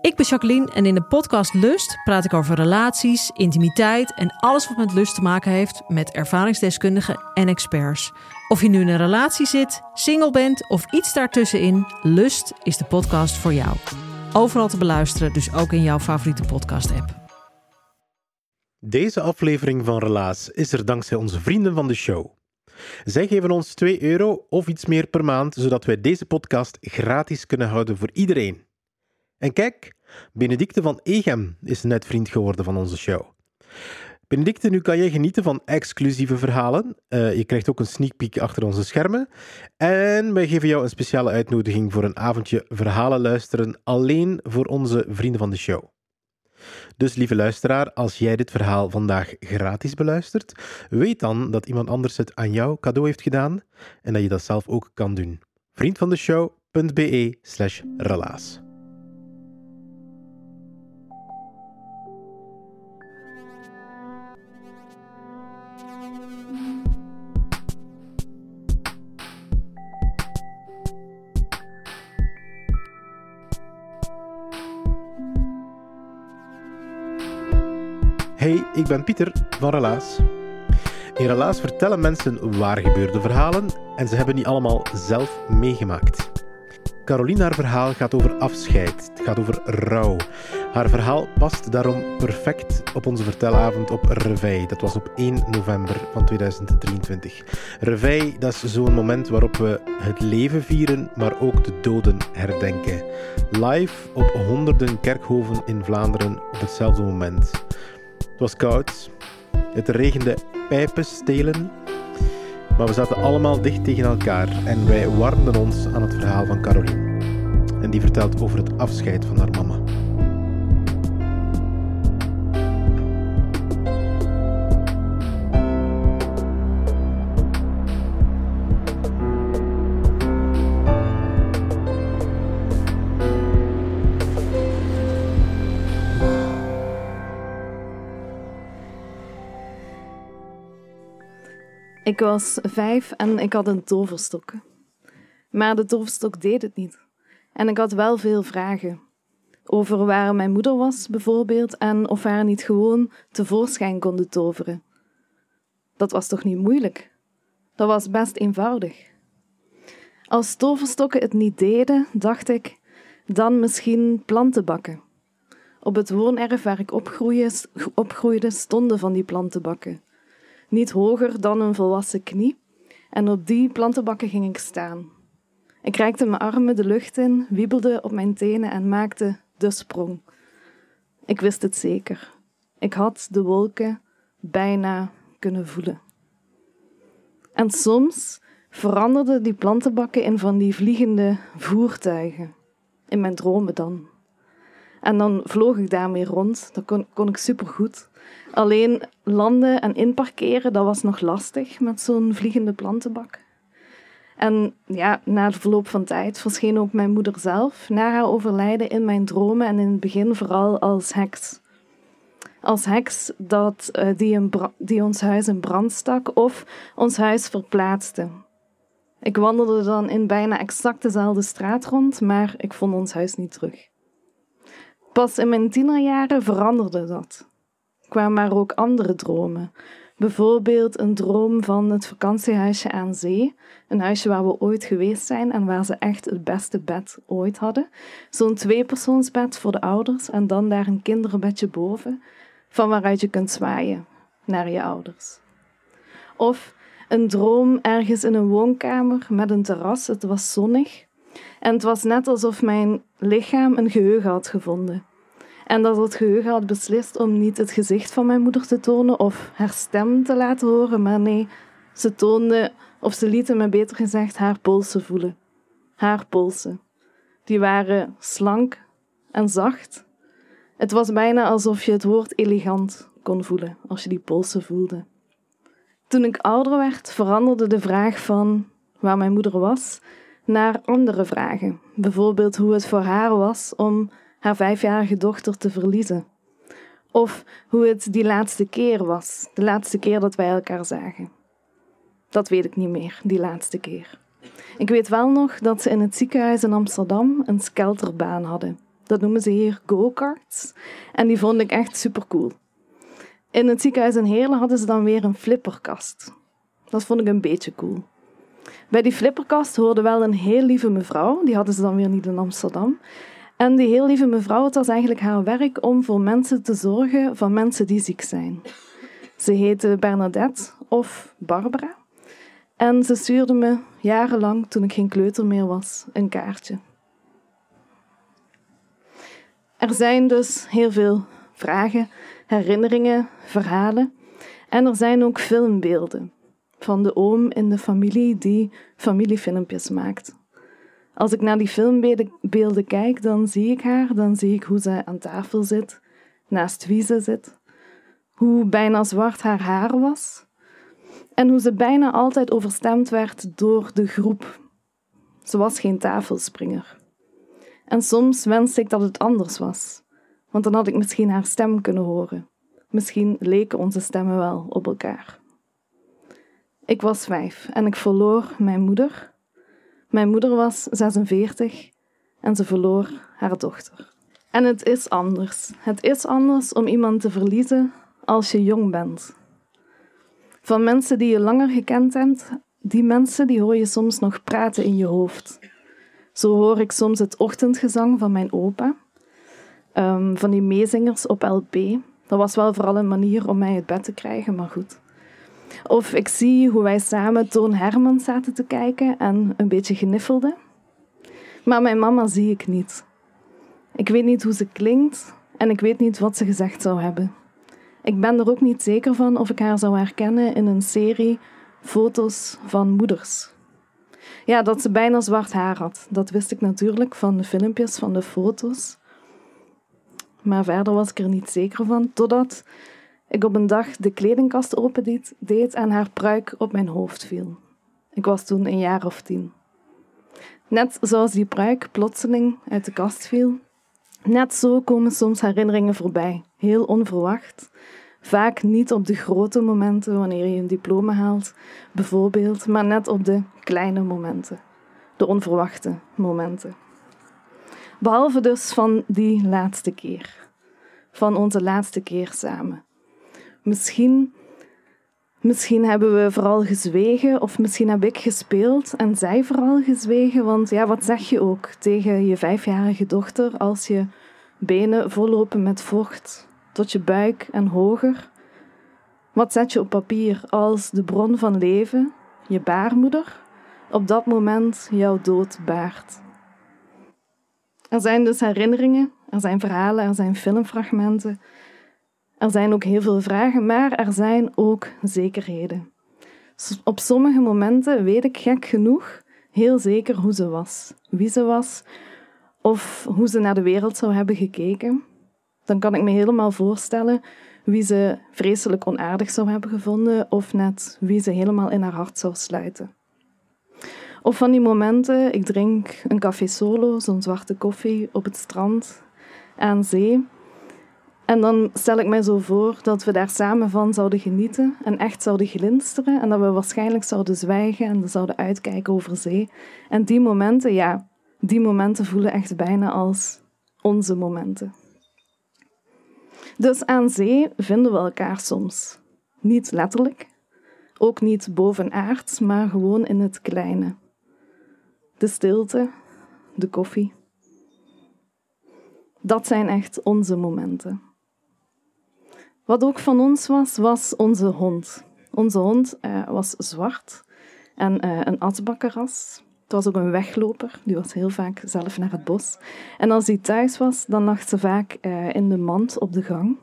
Ik ben Jacqueline en in de podcast Lust praat ik over relaties, intimiteit en alles wat met lust te maken heeft met ervaringsdeskundigen en experts. Of je nu in een relatie zit, single bent of iets daartussenin, Lust is de podcast voor jou. Overal te beluisteren, dus ook in jouw favoriete podcast-app. Deze aflevering van Relaas is er dankzij onze vrienden van de show. Zij geven ons 2 euro of iets meer per maand, zodat wij deze podcast gratis kunnen houden voor iedereen. En kijk, Benedicte van Egem is net vriend geworden van onze show. Benedicte, nu kan jij genieten van exclusieve verhalen. Uh, je krijgt ook een sneak peek achter onze schermen. En wij geven jou een speciale uitnodiging voor een avondje verhalen luisteren alleen voor onze vrienden van de show. Dus lieve luisteraar, als jij dit verhaal vandaag gratis beluistert, weet dan dat iemand anders het aan jou cadeau heeft gedaan en dat je dat zelf ook kan doen. Vriendvandeshow.be slash relaas. Hey, ik ben Pieter van Relaas. In Relaas vertellen mensen waar gebeurde verhalen en ze hebben die allemaal zelf meegemaakt. Caroline, haar verhaal gaat over afscheid. Het gaat over rouw. Haar verhaal past daarom perfect op onze vertelavond op Reveil. Dat was op 1 november van 2023. Reveil, dat is zo'n moment waarop we het leven vieren, maar ook de doden herdenken. Live op honderden kerkhoven in Vlaanderen op hetzelfde moment. Het was koud. Het regende pijpenstelen. Maar we zaten allemaal dicht tegen elkaar en wij warmden ons aan het verhaal van Caroline. En die vertelt over het afscheid van haar mama. Ik was vijf en ik had een toverstok. Maar de toverstok deed het niet. En ik had wel veel vragen. Over waar mijn moeder was, bijvoorbeeld, en of haar niet gewoon tevoorschijn konden toveren. Dat was toch niet moeilijk? Dat was best eenvoudig. Als toverstokken het niet deden, dacht ik, dan misschien plantenbakken. Op het woonerf waar ik opgroeide, stonden van die plantenbakken niet hoger dan een volwassen knie, en op die plantenbakken ging ik staan. Ik reikte mijn armen de lucht in, wiebelde op mijn tenen en maakte de sprong. Ik wist het zeker. Ik had de wolken bijna kunnen voelen. En soms veranderden die plantenbakken in van die vliegende voertuigen. In mijn dromen dan. En dan vloog ik daarmee rond. Dat kon, kon ik supergoed. Alleen landen en inparkeren, dat was nog lastig met zo'n vliegende plantenbak. En ja, na de verloop van tijd verscheen ook mijn moeder zelf na haar overlijden in mijn dromen en in het begin vooral als heks. Als heks dat, uh, die, die ons huis in brand stak of ons huis verplaatste. Ik wandelde dan in bijna exact dezelfde straat rond, maar ik vond ons huis niet terug. Pas in mijn tienerjaren veranderde dat. Kwamen er ook andere dromen. Bijvoorbeeld een droom van het vakantiehuisje aan zee. Een huisje waar we ooit geweest zijn en waar ze echt het beste bed ooit hadden. Zo'n tweepersoonsbed voor de ouders en dan daar een kinderbedje boven, van waaruit je kunt zwaaien naar je ouders. Of een droom ergens in een woonkamer met een terras. Het was zonnig en het was net alsof mijn lichaam een geheugen had gevonden. En dat het geheugen had beslist om niet het gezicht van mijn moeder te tonen of haar stem te laten horen, maar nee, ze toonde, of ze lieten me beter gezegd, haar polsen voelen. Haar polsen. Die waren slank en zacht. Het was bijna alsof je het woord elegant kon voelen als je die polsen voelde. Toen ik ouder werd, veranderde de vraag van waar mijn moeder was naar andere vragen. Bijvoorbeeld hoe het voor haar was om haar vijfjarige dochter te verliezen. Of hoe het die laatste keer was, de laatste keer dat wij elkaar zagen. Dat weet ik niet meer, die laatste keer. Ik weet wel nog dat ze in het ziekenhuis in Amsterdam een skelterbaan hadden. Dat noemen ze hier go-karts. En die vond ik echt super cool. In het ziekenhuis in Heerlen hadden ze dan weer een flipperkast. Dat vond ik een beetje cool. Bij die flipperkast hoorde wel een heel lieve mevrouw. Die hadden ze dan weer niet in Amsterdam. En die heel lieve mevrouw, het was eigenlijk haar werk om voor mensen te zorgen van mensen die ziek zijn. Ze heette Bernadette of Barbara. En ze stuurde me jarenlang, toen ik geen kleuter meer was, een kaartje. Er zijn dus heel veel vragen, herinneringen, verhalen. En er zijn ook filmbeelden van de oom in de familie die familiefilmpjes maakt. Als ik naar die filmbeelden kijk, dan zie ik haar, dan zie ik hoe zij aan tafel zit, naast wie ze zit, hoe bijna zwart haar haar was en hoe ze bijna altijd overstemd werd door de groep. Ze was geen tafelspringer. En soms wenste ik dat het anders was, want dan had ik misschien haar stem kunnen horen. Misschien leken onze stemmen wel op elkaar. Ik was vijf en ik verloor mijn moeder. Mijn moeder was 46 en ze verloor haar dochter. En het is anders. Het is anders om iemand te verliezen als je jong bent. Van mensen die je langer gekend hebt, die mensen die hoor je soms nog praten in je hoofd. Zo hoor ik soms het ochtendgezang van mijn opa, um, van die meezingers op LP. Dat was wel vooral een manier om mij uit bed te krijgen, maar goed. Of ik zie hoe wij samen Toon Herman zaten te kijken en een beetje geniffelden. Maar mijn mama zie ik niet. Ik weet niet hoe ze klinkt en ik weet niet wat ze gezegd zou hebben. Ik ben er ook niet zeker van of ik haar zou herkennen in een serie foto's van moeders. Ja, dat ze bijna zwart haar had. Dat wist ik natuurlijk van de filmpjes, van de foto's. Maar verder was ik er niet zeker van, totdat ik op een dag de kledingkast opendeed deed en haar pruik op mijn hoofd viel. Ik was toen een jaar of tien. Net zoals die pruik plotseling uit de kast viel, net zo komen soms herinneringen voorbij, heel onverwacht. Vaak niet op de grote momenten wanneer je een diploma haalt, bijvoorbeeld, maar net op de kleine momenten, de onverwachte momenten. Behalve dus van die laatste keer, van onze laatste keer samen. Misschien, misschien hebben we vooral gezwegen, of misschien heb ik gespeeld en zij vooral gezwegen. Want ja, wat zeg je ook tegen je vijfjarige dochter als je benen vollopen met vocht tot je buik en hoger? Wat zet je op papier als de bron van leven, je baarmoeder, op dat moment jouw dood baart? Er zijn dus herinneringen, er zijn verhalen, er zijn filmfragmenten er zijn ook heel veel vragen, maar er zijn ook zekerheden. Op sommige momenten weet ik gek genoeg heel zeker hoe ze was, wie ze was of hoe ze naar de wereld zou hebben gekeken. Dan kan ik me helemaal voorstellen wie ze vreselijk onaardig zou hebben gevonden of net wie ze helemaal in haar hart zou sluiten. Of van die momenten, ik drink een café solo, zo'n zwarte koffie op het strand aan zee en dan stel ik mij zo voor dat we daar samen van zouden genieten en echt zouden glinsteren en dat we waarschijnlijk zouden zwijgen en zouden uitkijken over zee. En die momenten, ja, die momenten voelen echt bijna als onze momenten. Dus aan zee vinden we elkaar soms. Niet letterlijk, ook niet bovenaards, maar gewoon in het kleine. De stilte, de koffie. Dat zijn echt onze momenten. Wat ook van ons was, was onze hond. Onze hond uh, was zwart en uh, een asbakkeras. Het was ook een wegloper, die was heel vaak zelf naar het bos. En als hij thuis was, dan lag ze vaak uh, in de mand op de gang.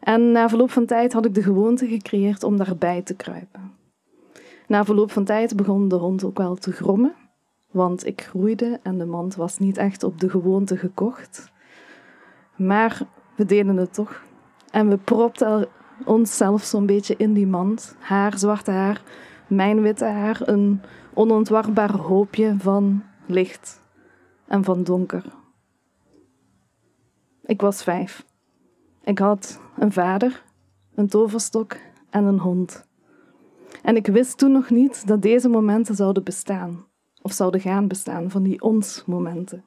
En na verloop van tijd had ik de gewoonte gecreëerd om daarbij te kruipen. Na verloop van tijd begon de hond ook wel te grommen, want ik groeide en de mand was niet echt op de gewoonte gekocht. Maar we deden het toch. En we propten onszelf zo'n beetje in die mand. Haar, zwarte haar, mijn witte haar. Een onontwarbaar hoopje van licht en van donker. Ik was vijf. Ik had een vader, een toverstok en een hond. En ik wist toen nog niet dat deze momenten zouden bestaan, of zouden gaan bestaan, van die ons momenten.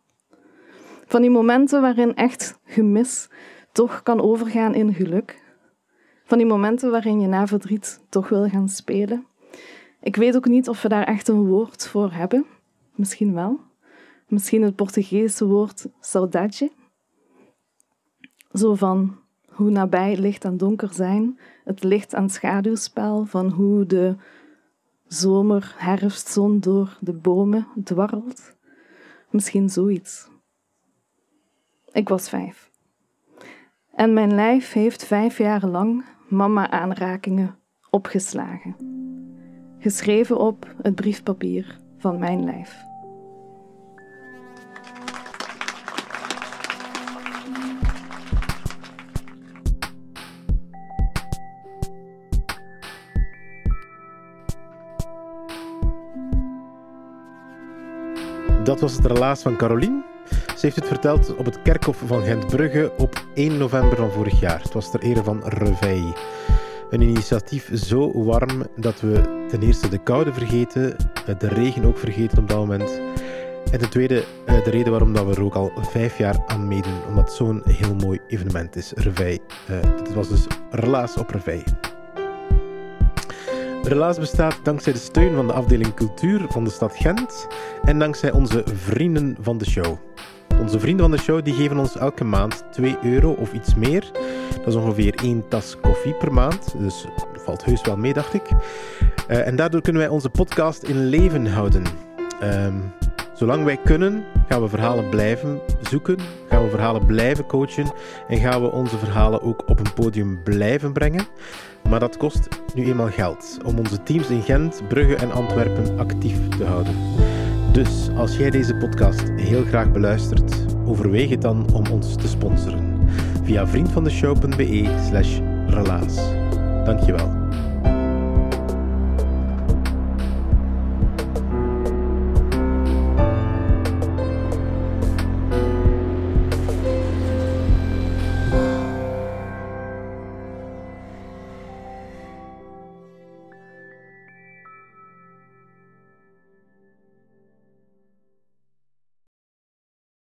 Van die momenten waarin echt gemis toch kan overgaan in geluk. Van die momenten waarin je na verdriet toch wil gaan spelen. Ik weet ook niet of we daar echt een woord voor hebben. Misschien wel. Misschien het Portugese woord saudade. Zo van hoe nabij licht en donker zijn, het licht- en schaduwspel van hoe de zomer, herfstzon door de bomen dwarrelt. Misschien zoiets. Ik was vijf. En mijn lijf heeft vijf jaar lang mama-aanrakingen opgeslagen. Geschreven op het briefpapier van mijn lijf. Dat was het relaas van Caroline. Ze heeft het verteld op het kerkhof van Gentbrugge op 1 november van vorig jaar. Het was ter ere van Reveil. Een initiatief zo warm dat we ten eerste de koude vergeten, eh, de regen ook vergeten op dat moment. En ten tweede eh, de reden waarom dat we er ook al vijf jaar aan meedoen, omdat zo'n heel mooi evenement is, Reveil. Het was dus relaas op Reveil. Relaas bestaat dankzij de steun van de afdeling cultuur van de stad Gent en dankzij onze vrienden van de show. Onze vrienden van de show die geven ons elke maand 2 euro of iets meer. Dat is ongeveer één tas koffie per maand, dus dat valt heus wel mee, dacht ik. Uh, en daardoor kunnen wij onze podcast in leven houden. Um, zolang wij kunnen, gaan we verhalen blijven zoeken, gaan we verhalen blijven coachen en gaan we onze verhalen ook op een podium blijven brengen. Maar dat kost nu eenmaal geld om onze teams in Gent, Brugge en Antwerpen actief te houden. Dus als jij deze podcast heel graag beluistert, overweeg het dan om ons te sponsoren via vriendvandeshow.be slash relaas. Dankjewel.